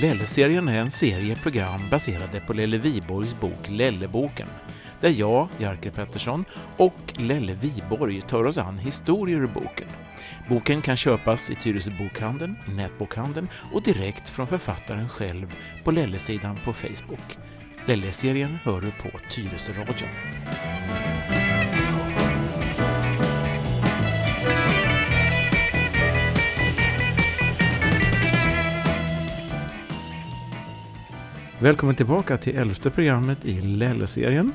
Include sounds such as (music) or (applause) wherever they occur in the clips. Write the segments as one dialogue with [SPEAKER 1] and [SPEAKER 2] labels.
[SPEAKER 1] Lelle-serien är en serie program baserade på Lelle Viborgs bok Lelleboken, där jag, Jerker Pettersson, och Lelle Viborg tar oss an historier ur boken. Boken kan köpas i Tyresö bokhandeln, i nätbokhandeln och direkt från författaren själv på Lelle-sidan på Facebook. Lelle-serien hör du på Tyresö-radion. Välkommen tillbaka till elfte programmet i Lelle-serien.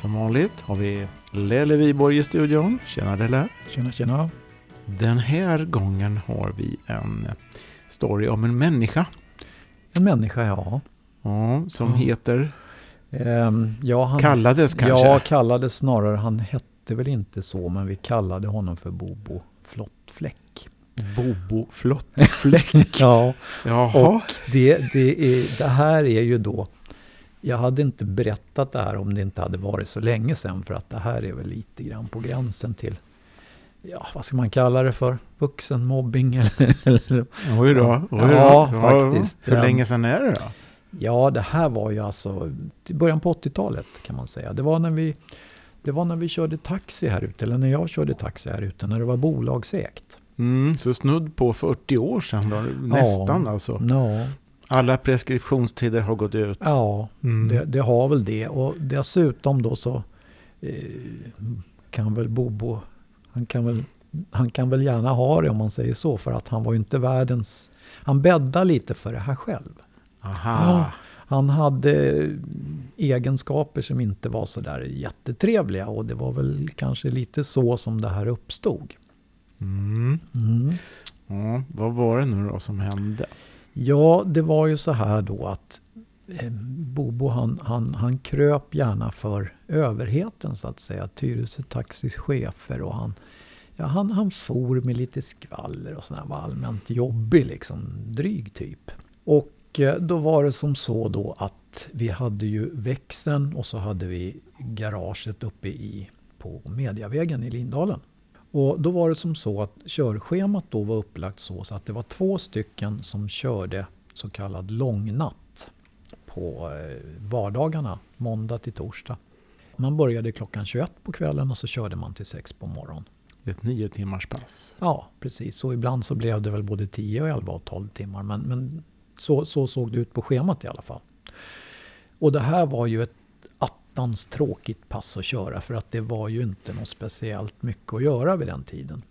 [SPEAKER 1] Som vanligt har vi Lelle Viborg i studion. Tjena Lelle!
[SPEAKER 2] Tjena, tjena!
[SPEAKER 1] Den här gången har vi en story om en människa.
[SPEAKER 2] En människa, ja.
[SPEAKER 1] Ja, som
[SPEAKER 2] Ja.
[SPEAKER 1] heter,
[SPEAKER 2] Ehm, ja han,
[SPEAKER 1] kallades kanske?
[SPEAKER 2] Ja, kallades snarare. Han hette väl inte så, men vi kallade honom för Bobo Flottfläck.
[SPEAKER 1] Bobo Flottfläck. (laughs)
[SPEAKER 2] Ja,
[SPEAKER 1] Jaha.
[SPEAKER 2] och det, det, är, det här är ju då... Jag hade inte berättat det här om det inte hade varit så länge sedan, för att det här är väl lite grann på gränsen till... Ja, vad ska man kalla det för? Vuxenmobbing (laughs) eller... eller
[SPEAKER 1] Oj då. Oj då.
[SPEAKER 2] Ja, faktiskt.
[SPEAKER 1] Hur
[SPEAKER 2] Ja.
[SPEAKER 1] länge sedan är det då?
[SPEAKER 2] Ja, det här var ju alltså till början på 80-talet kan man säga. Det var när vi, det var när vi körde taxi här ute, eller när jag körde taxi här ute, när det var bolagsägt.
[SPEAKER 1] Mm, så snudd på 40 år sedan då. Nästan alltså.
[SPEAKER 2] Ja,
[SPEAKER 1] Alla preskriptionstider har gått ut.
[SPEAKER 2] ja
[SPEAKER 1] Mm.
[SPEAKER 2] det, det har väl det. Och dessutom då så eh, kan väl Bobo, han kan väl, han kan väl gärna ha det om man säger så, för att han var ju inte världens... Han bäddade lite för det här själv.
[SPEAKER 1] Aha.
[SPEAKER 2] Ja. Han hade egenskaper som inte var så där jättetrevliga och det var väl kanske lite så som det här uppstod.
[SPEAKER 1] Mm.
[SPEAKER 2] Mm.
[SPEAKER 1] Ja, vad var det nu då som hände?
[SPEAKER 2] Ja, det var ju så här då att eh, Bobo han, han, han kröp gärna för överheten så att säga. Tyresö Taxis chefer och han, ja, han, han for med lite skvaller och sådär. Var allmänt jobbig liksom, dryg typ. Och eh, då var det som så då att vi hade ju växeln och så hade vi garaget uppe i på Mediavägen i Lindalen. Och då var det som så att körschemat då var upplagt så, så att det var två stycken som körde så kallad långnatt på eh, vardagarna, måndag till torsdag. Man började klockan 21 på kvällen och så körde man till 6 på morgonen.
[SPEAKER 1] Ett nio timmars pass.
[SPEAKER 2] Ja, precis. Och ibland så blev det väl både 10, och 11 och 12 timmar. Men, men så, så såg det ut på schemat i alla fall. Och det här var ju ett attans tråkigt pass att köra för att det var ju inte något speciellt mycket att göra vid den tiden.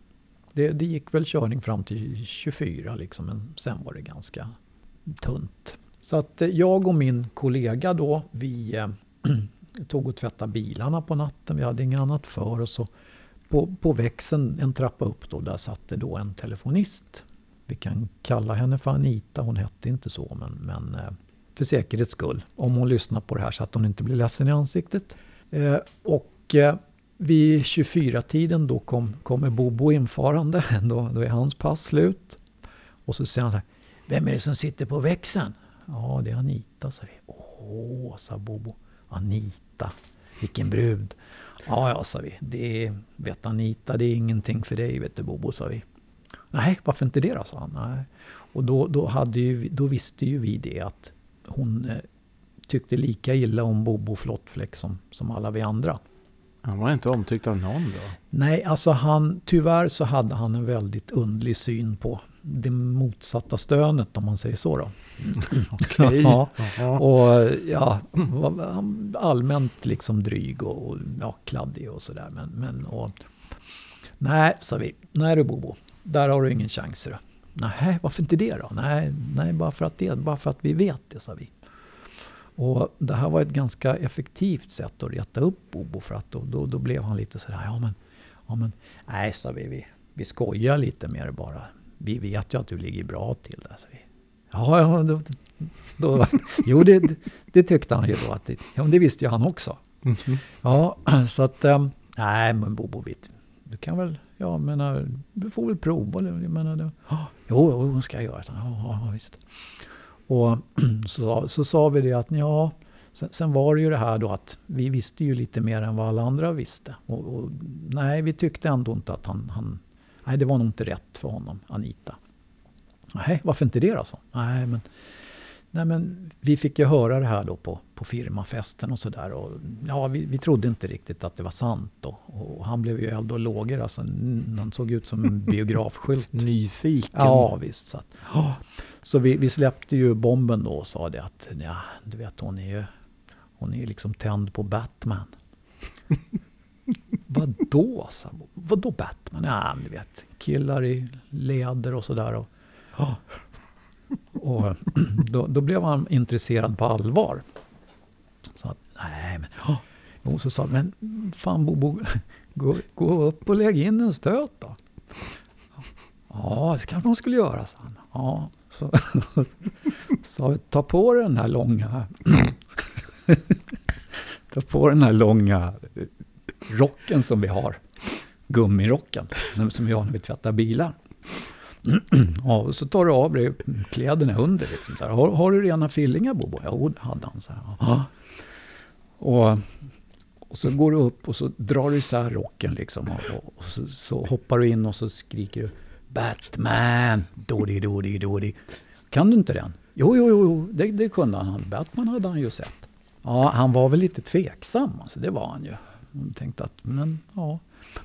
[SPEAKER 2] Det, det gick väl körning fram till 24 liksom, men sen var det ganska tunt. Så att eh, jag och min kollega då, vi eh, (clears throat) tog och tvättade bilarna på natten. Vi hade inget annat för oss. På, på växeln en trappa upp då, där satt det då en telefonist. Vi kan kalla henne för Anita, hon hette inte så men, men eh, för säkerhets skull. Om hon lyssnar på det här så att hon inte blir ledsen i ansiktet. Eh, och eh, vid 24-tiden då kom, kommer Bobo infarande, (laughs) då, då är hans pass slut. Och så säger han så här, vem är det som sitter på växeln? Ja, det är Anita, sa vi. Åh, sa Bobo. Anita, vilken brud. Ja, ja, sa vi. Det vet Anita, det är ingenting för dig, vet du Bobo, sa vi. Nej, varför inte det då, sa han. Nej. Och då, då, hade ju, då visste ju vi det att hon eh, tyckte lika illa om Bobo Flottfläck som, som alla vi andra.
[SPEAKER 1] Han var inte omtyckt av någon då?
[SPEAKER 2] Nej, alltså han, tyvärr så hade han en väldigt undlig syn på det motsatta stönet om man säger så då. (laughs)
[SPEAKER 1] Okej. (laughs)
[SPEAKER 2] Ja. Och ja, allmänt liksom dryg och, och ja, kladdig och sådär. Men, men och, nej, sa vi. Nej du Bobo, där har du ingen chans. Då. Nej, varför inte det då? Nej, nej bara, för att det, bara för att vi vet det, sa vi. Och det här var ett ganska effektivt sätt att reta upp Bobo för att då, då, då blev han lite sådär, ja men, ja men, nej sa vi, vi, vi skojar lite med det bara. Vi vet ju att du ligger bra till där, sa vi. Ja, ja, då, då, jo det, det tyckte han ju då att det, ja, det visste ju han också.
[SPEAKER 1] Mhm.
[SPEAKER 2] Ja, så att, ehm, nej men Bobo, vet, du kan väl, ja menar, du får väl prova. Jag menar, det, ah, jo, jo, ska jag göra. Ja, ja, visst. Och (clears throat) så, så sa vi det att ja, sen, sen var det ju det här då att vi visste ju lite mer än vad alla andra visste. Och, och nej, vi tyckte ändå inte att han, han, nej det var nog inte rätt för honom, Anita. Nej, varför inte det då? Så? Nej, men nej men vi fick ju höra det här då på, på firmafesten och sådär. Ja, vi, vi trodde inte riktigt att det var sant då. Och han blev ju eld och lågor. Alltså, han såg ut som en (laughs) biografskylt.
[SPEAKER 1] Nyfiken.
[SPEAKER 2] Ja, visst. Så, att, ja. så vi, vi släppte ju bomben då och sa det att ja, du vet hon är ju hon är liksom tänd på Batman. (laughs) Vadå? Så, vadå Batman? Ja, du vet, killar i läder och sådär. Och, och eh, (clears throat) då, då, blev han intresserad på allvar. Så att, nej men... Oh. Så sa men fan Bobo, (laughs) gå, gå upp och lägg in en stöt då. Ja, det kanske man skulle göra, sa han. Ja, så (laughs) sa ta på dig den här långa... (laughs) ta på den här långa rocken som vi har. Gummirocken, som vi har när vi tvättar bilar. (clears throat) ja, så tar du av dig kläderna under. Liksom, så här. Har, har, du rena fillingar Bobo? Jo, det hade han. Så här. Ja. Och, och så går du upp och så drar du isär rocken liksom. Och, och så, så, hoppar du in och så skriker du Batman! Dodi, dodi, dodi. Kan du inte den? Jo, jo, jo, det, det kunde han. Batman hade han ju sett. Ja, han var väl lite tveksam, alltså, det var han ju. Han tänkte att, men ja.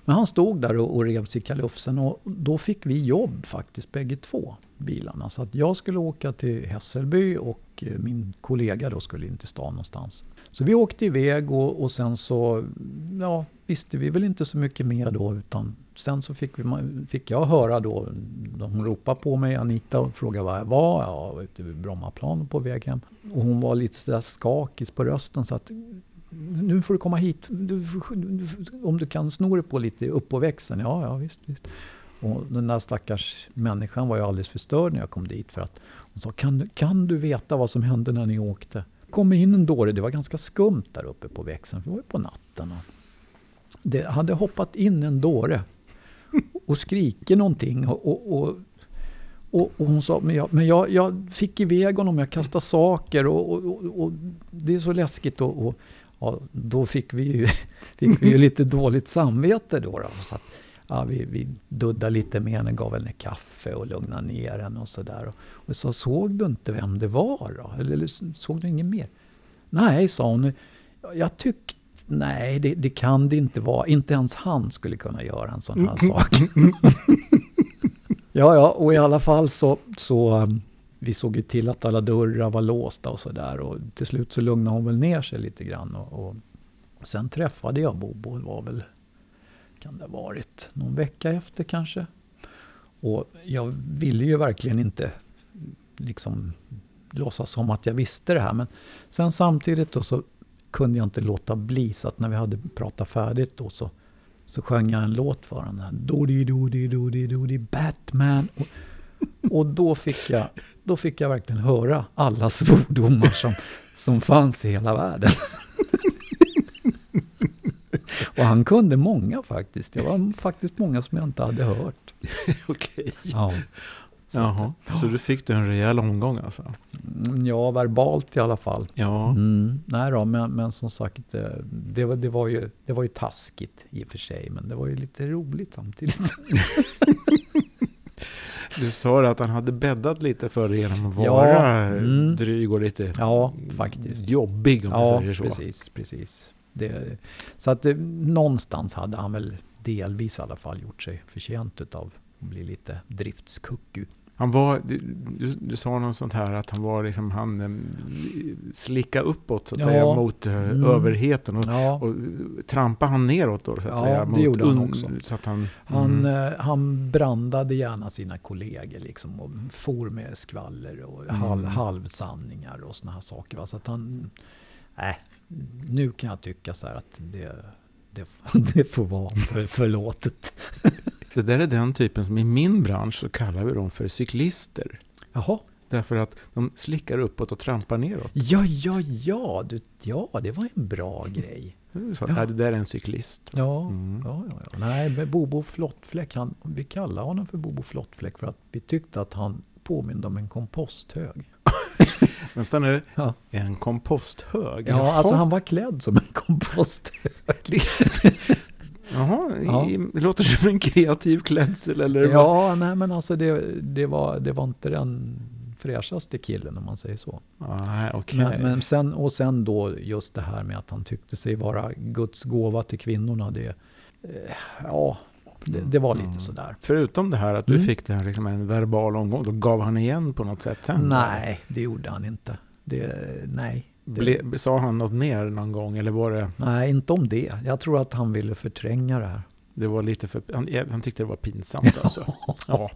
[SPEAKER 2] Men han stod där och, och rev sig i kalufsen och då fick vi jobb faktiskt bägge två bilarna. Så att jag skulle åka till Hässelby och eh, min kollega då skulle in till stan någonstans. Så vi åkte iväg och, och sen så ja, visste vi väl inte så mycket mer då utan sen så fick, vi, fick jag höra då, hon ropade på mig, Anita, och frågade var jag var. Jag var ute vid Brommaplan på väg hem. Och hon var lite sådär skakis på rösten så att nu får du komma hit. Du, om du kan sno dig på lite upp på växeln. Ja, ja visst, visst. Och den där stackars människan var ju alldeles förstörd när jag kom dit. För att hon sa, kan du, kan du veta vad som hände när ni åkte? kom in en dåre, det var ganska skumt där uppe på växeln. Det var ju på natten. Det hade hoppat in en dåre och skriker någonting. Och, och, och, och, hon sa, men, jag, men jag, jag fick iväg honom, jag kastade saker och, och, och det är så läskigt. Och, och ja, då fick vi, ju, (laughs) fick vi ju lite dåligt samvete då. då så att, ja, vi, vi duddade lite med henne, gav henne kaffe och lugnade ner henne och sådär. Och, och så såg du inte vem det var då? Eller, eller såg du inget mer? Nej, sa hon. Jag tyckte Nej, det, det, kan det inte vara. Inte ens han skulle kunna göra en sån här sak. (laughs) ja, ja, och i alla fall så, så um, vi såg ju till att alla dörrar var låsta och sådär. Och till slut så lugnade hon väl ner sig lite grann. Och, och sen träffade jag Bobo. Det var väl, kan det ha varit, någon vecka efter kanske. Och jag ville ju verkligen inte liksom låtsas som att jag visste det här. Men sen samtidigt då så kunde jag inte låta bli. Så att när vi hade pratat färdigt då så, så sjöng jag en låt för honom. Dodi, dodi, dodi, dodi, Batman. Och, och då, fick jag, då fick jag verkligen höra alla svordomar som, som fanns i hela världen. (laughs) Och han kunde många faktiskt. Det var faktiskt många som jag inte hade hört. (laughs)
[SPEAKER 1] Okej. Ja. Så Jaha, att, så du fick du en rejäl omgång alltså?
[SPEAKER 2] Mm, ja, verbalt i alla fall.
[SPEAKER 1] Ja.
[SPEAKER 2] Mm, nej då, men, men som sagt, det, det, var, det, var ju, det var ju taskigt i och för sig, men det var ju lite roligt samtidigt. (laughs)
[SPEAKER 1] Du sa att han hade bäddat lite för det genom att vara ja, mm. dryg och lite
[SPEAKER 2] ja, faktiskt.
[SPEAKER 1] jobbig om ja, säger så.
[SPEAKER 2] precis, precis. Det, så att det, någonstans hade han väl delvis i alla fall gjort sig förtjänt av att bli lite driftskucku.
[SPEAKER 1] Han var, du, du, sa något sånt här att han var liksom, han um, slicka uppåt så att ja. säga mot uh, mm. överheten och, ja. och trampa han neråt då så att
[SPEAKER 2] ja,
[SPEAKER 1] säga?
[SPEAKER 2] det gjorde han också.
[SPEAKER 1] Så att han,
[SPEAKER 2] han, mm. uh, han brandade gärna sina kollegor liksom och for med skvaller och mm. halv, halvsanningar och såna här saker. Va? Så att han, äh, nu kan jag tycka så här att det, det, (laughs) det får vara för, förlåtet. (laughs)
[SPEAKER 1] Det där är den typen som i min bransch så kallar vi dem för cyklister.
[SPEAKER 2] Jaha.
[SPEAKER 1] Därför att de slickar uppåt och trampar neråt.
[SPEAKER 2] Ja, ja, ja. Du, ja, det var en bra grej.
[SPEAKER 1] Så, ja. Det där är en cyklist.
[SPEAKER 2] Ja, mm. ja, ja, ja. Nej, Bobo Flottfläck, han, vi kallar honom för Bobo Flottfläck för att vi tyckte att han påminde om en komposthög. (laughs)
[SPEAKER 1] Vänta nu, ja. en komposthög?
[SPEAKER 2] Ja, Jaha. alltså han var klädd som en komposthög. (laughs)
[SPEAKER 1] Jaha, ja. det låter som en kreativ klädsel eller?
[SPEAKER 2] Ja, nej men alltså det, det, var, det var inte den fräschaste killen om man säger så.
[SPEAKER 1] Ah, okay.
[SPEAKER 2] Men, men sen, och sen då just det här med att han tyckte sig vara Guds gåva till kvinnorna. Det, eh, ja, det, det var lite
[SPEAKER 1] Mm.
[SPEAKER 2] sådär.
[SPEAKER 1] Förutom det här att du
[SPEAKER 2] Mm.
[SPEAKER 1] fick det här, liksom en verbal omgång, då gav han igen på något sätt sen?
[SPEAKER 2] Nej, det gjorde han inte. Det, nej.
[SPEAKER 1] Ble, sa han något mer någon gång eller var det,
[SPEAKER 2] nej, inte om det. Jag tror att han ville förtränga det här.
[SPEAKER 1] det var lite för, han, han tyckte det var pinsamt alltså? Ja,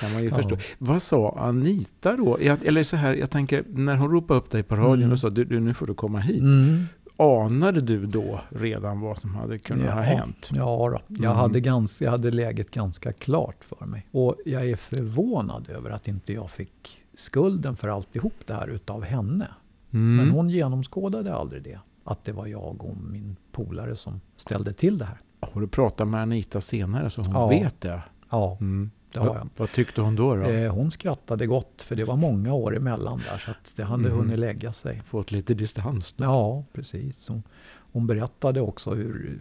[SPEAKER 1] kan man ju
[SPEAKER 2] Ja.
[SPEAKER 1] förstå. Vad sa Anita då? Jag, eller så här, jag tänker, när hon ropade upp dig på radion
[SPEAKER 2] Mm.
[SPEAKER 1] och sa du, du, nu får du komma hit.
[SPEAKER 2] Mm.
[SPEAKER 1] Anade du då redan vad som hade kunnat
[SPEAKER 2] Ja.
[SPEAKER 1] ha hänt?
[SPEAKER 2] Ja, då. Jag,
[SPEAKER 1] Mm.
[SPEAKER 2] hade ganska, jag hade läget ganska klart för mig. Och jag är förvånad över att inte jag fick skulden för alltihop det här utav henne.
[SPEAKER 1] Mm.
[SPEAKER 2] Men hon genomskådade aldrig det. Att det var jag och min polare som ställde till det här.
[SPEAKER 1] Har du pratat med Anita senare så hon
[SPEAKER 2] Ja.
[SPEAKER 1] vet det?
[SPEAKER 2] Ja,
[SPEAKER 1] Mm.
[SPEAKER 2] det har jag.
[SPEAKER 1] Vad tyckte hon då? då?
[SPEAKER 2] Eh, hon skrattade gott för det var många år emellan där så att det hade
[SPEAKER 1] Mhm.
[SPEAKER 2] hunnit lägga sig.
[SPEAKER 1] Fått lite distans? då?
[SPEAKER 2] Ja, precis. Hon, hon berättade också hur,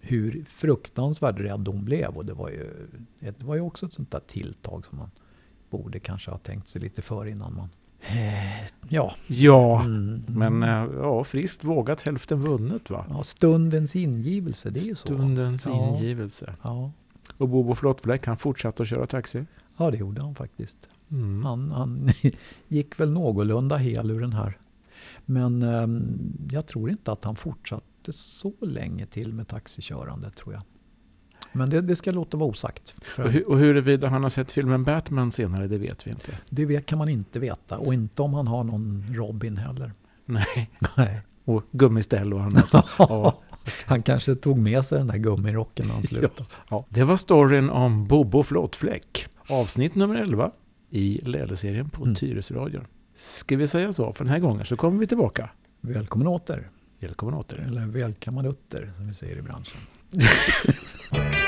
[SPEAKER 2] hur fruktansvärt rädd hon blev. Och det var, ju, det var ju också ett sånt där tilltag som man borde kanske ha tänkt sig lite för innan man... Eh, ja.
[SPEAKER 1] Ja,
[SPEAKER 2] Mm.
[SPEAKER 1] men eh, ja, friskt vågat hälften vunnet va?
[SPEAKER 2] ja, stundens ingivelse, det är ju så.
[SPEAKER 1] Stundens
[SPEAKER 2] Ja.
[SPEAKER 1] ingivelse.
[SPEAKER 2] Ja.
[SPEAKER 1] Och Bobo Flottfläck, han fortsatte att köra taxi?
[SPEAKER 2] ja, det gjorde han faktiskt.
[SPEAKER 1] Mm.
[SPEAKER 2] Han, han (laughs) gick väl någorlunda hel ur den här. Men ehm, jag tror inte att han fortsatte så länge till med taxikörande tror jag. Men det, det ska låta vara osagt.
[SPEAKER 1] Och, hu- och huruvida han har sett filmen Batman senare, det vet vi inte.
[SPEAKER 2] det kan man inte veta. Och inte om han har någon Robin heller.
[SPEAKER 1] Nej,
[SPEAKER 2] Nej.
[SPEAKER 1] och gummiställ och annat. (laughs) ja.
[SPEAKER 2] Han kanske tog med sig den där gummirocken när han slutade.
[SPEAKER 1] Ja. Det var storyn om Bobo Flottfläck. Avsnitt nummer 11 i Läderserien på
[SPEAKER 2] Mm.
[SPEAKER 1] Tyresöradion. Ska vi säga så för den här gången så kommer vi tillbaka.
[SPEAKER 2] Välkommen åter.
[SPEAKER 1] Välkommen åter.
[SPEAKER 2] Eller välkammadutter som vi säger i branschen. (laughs)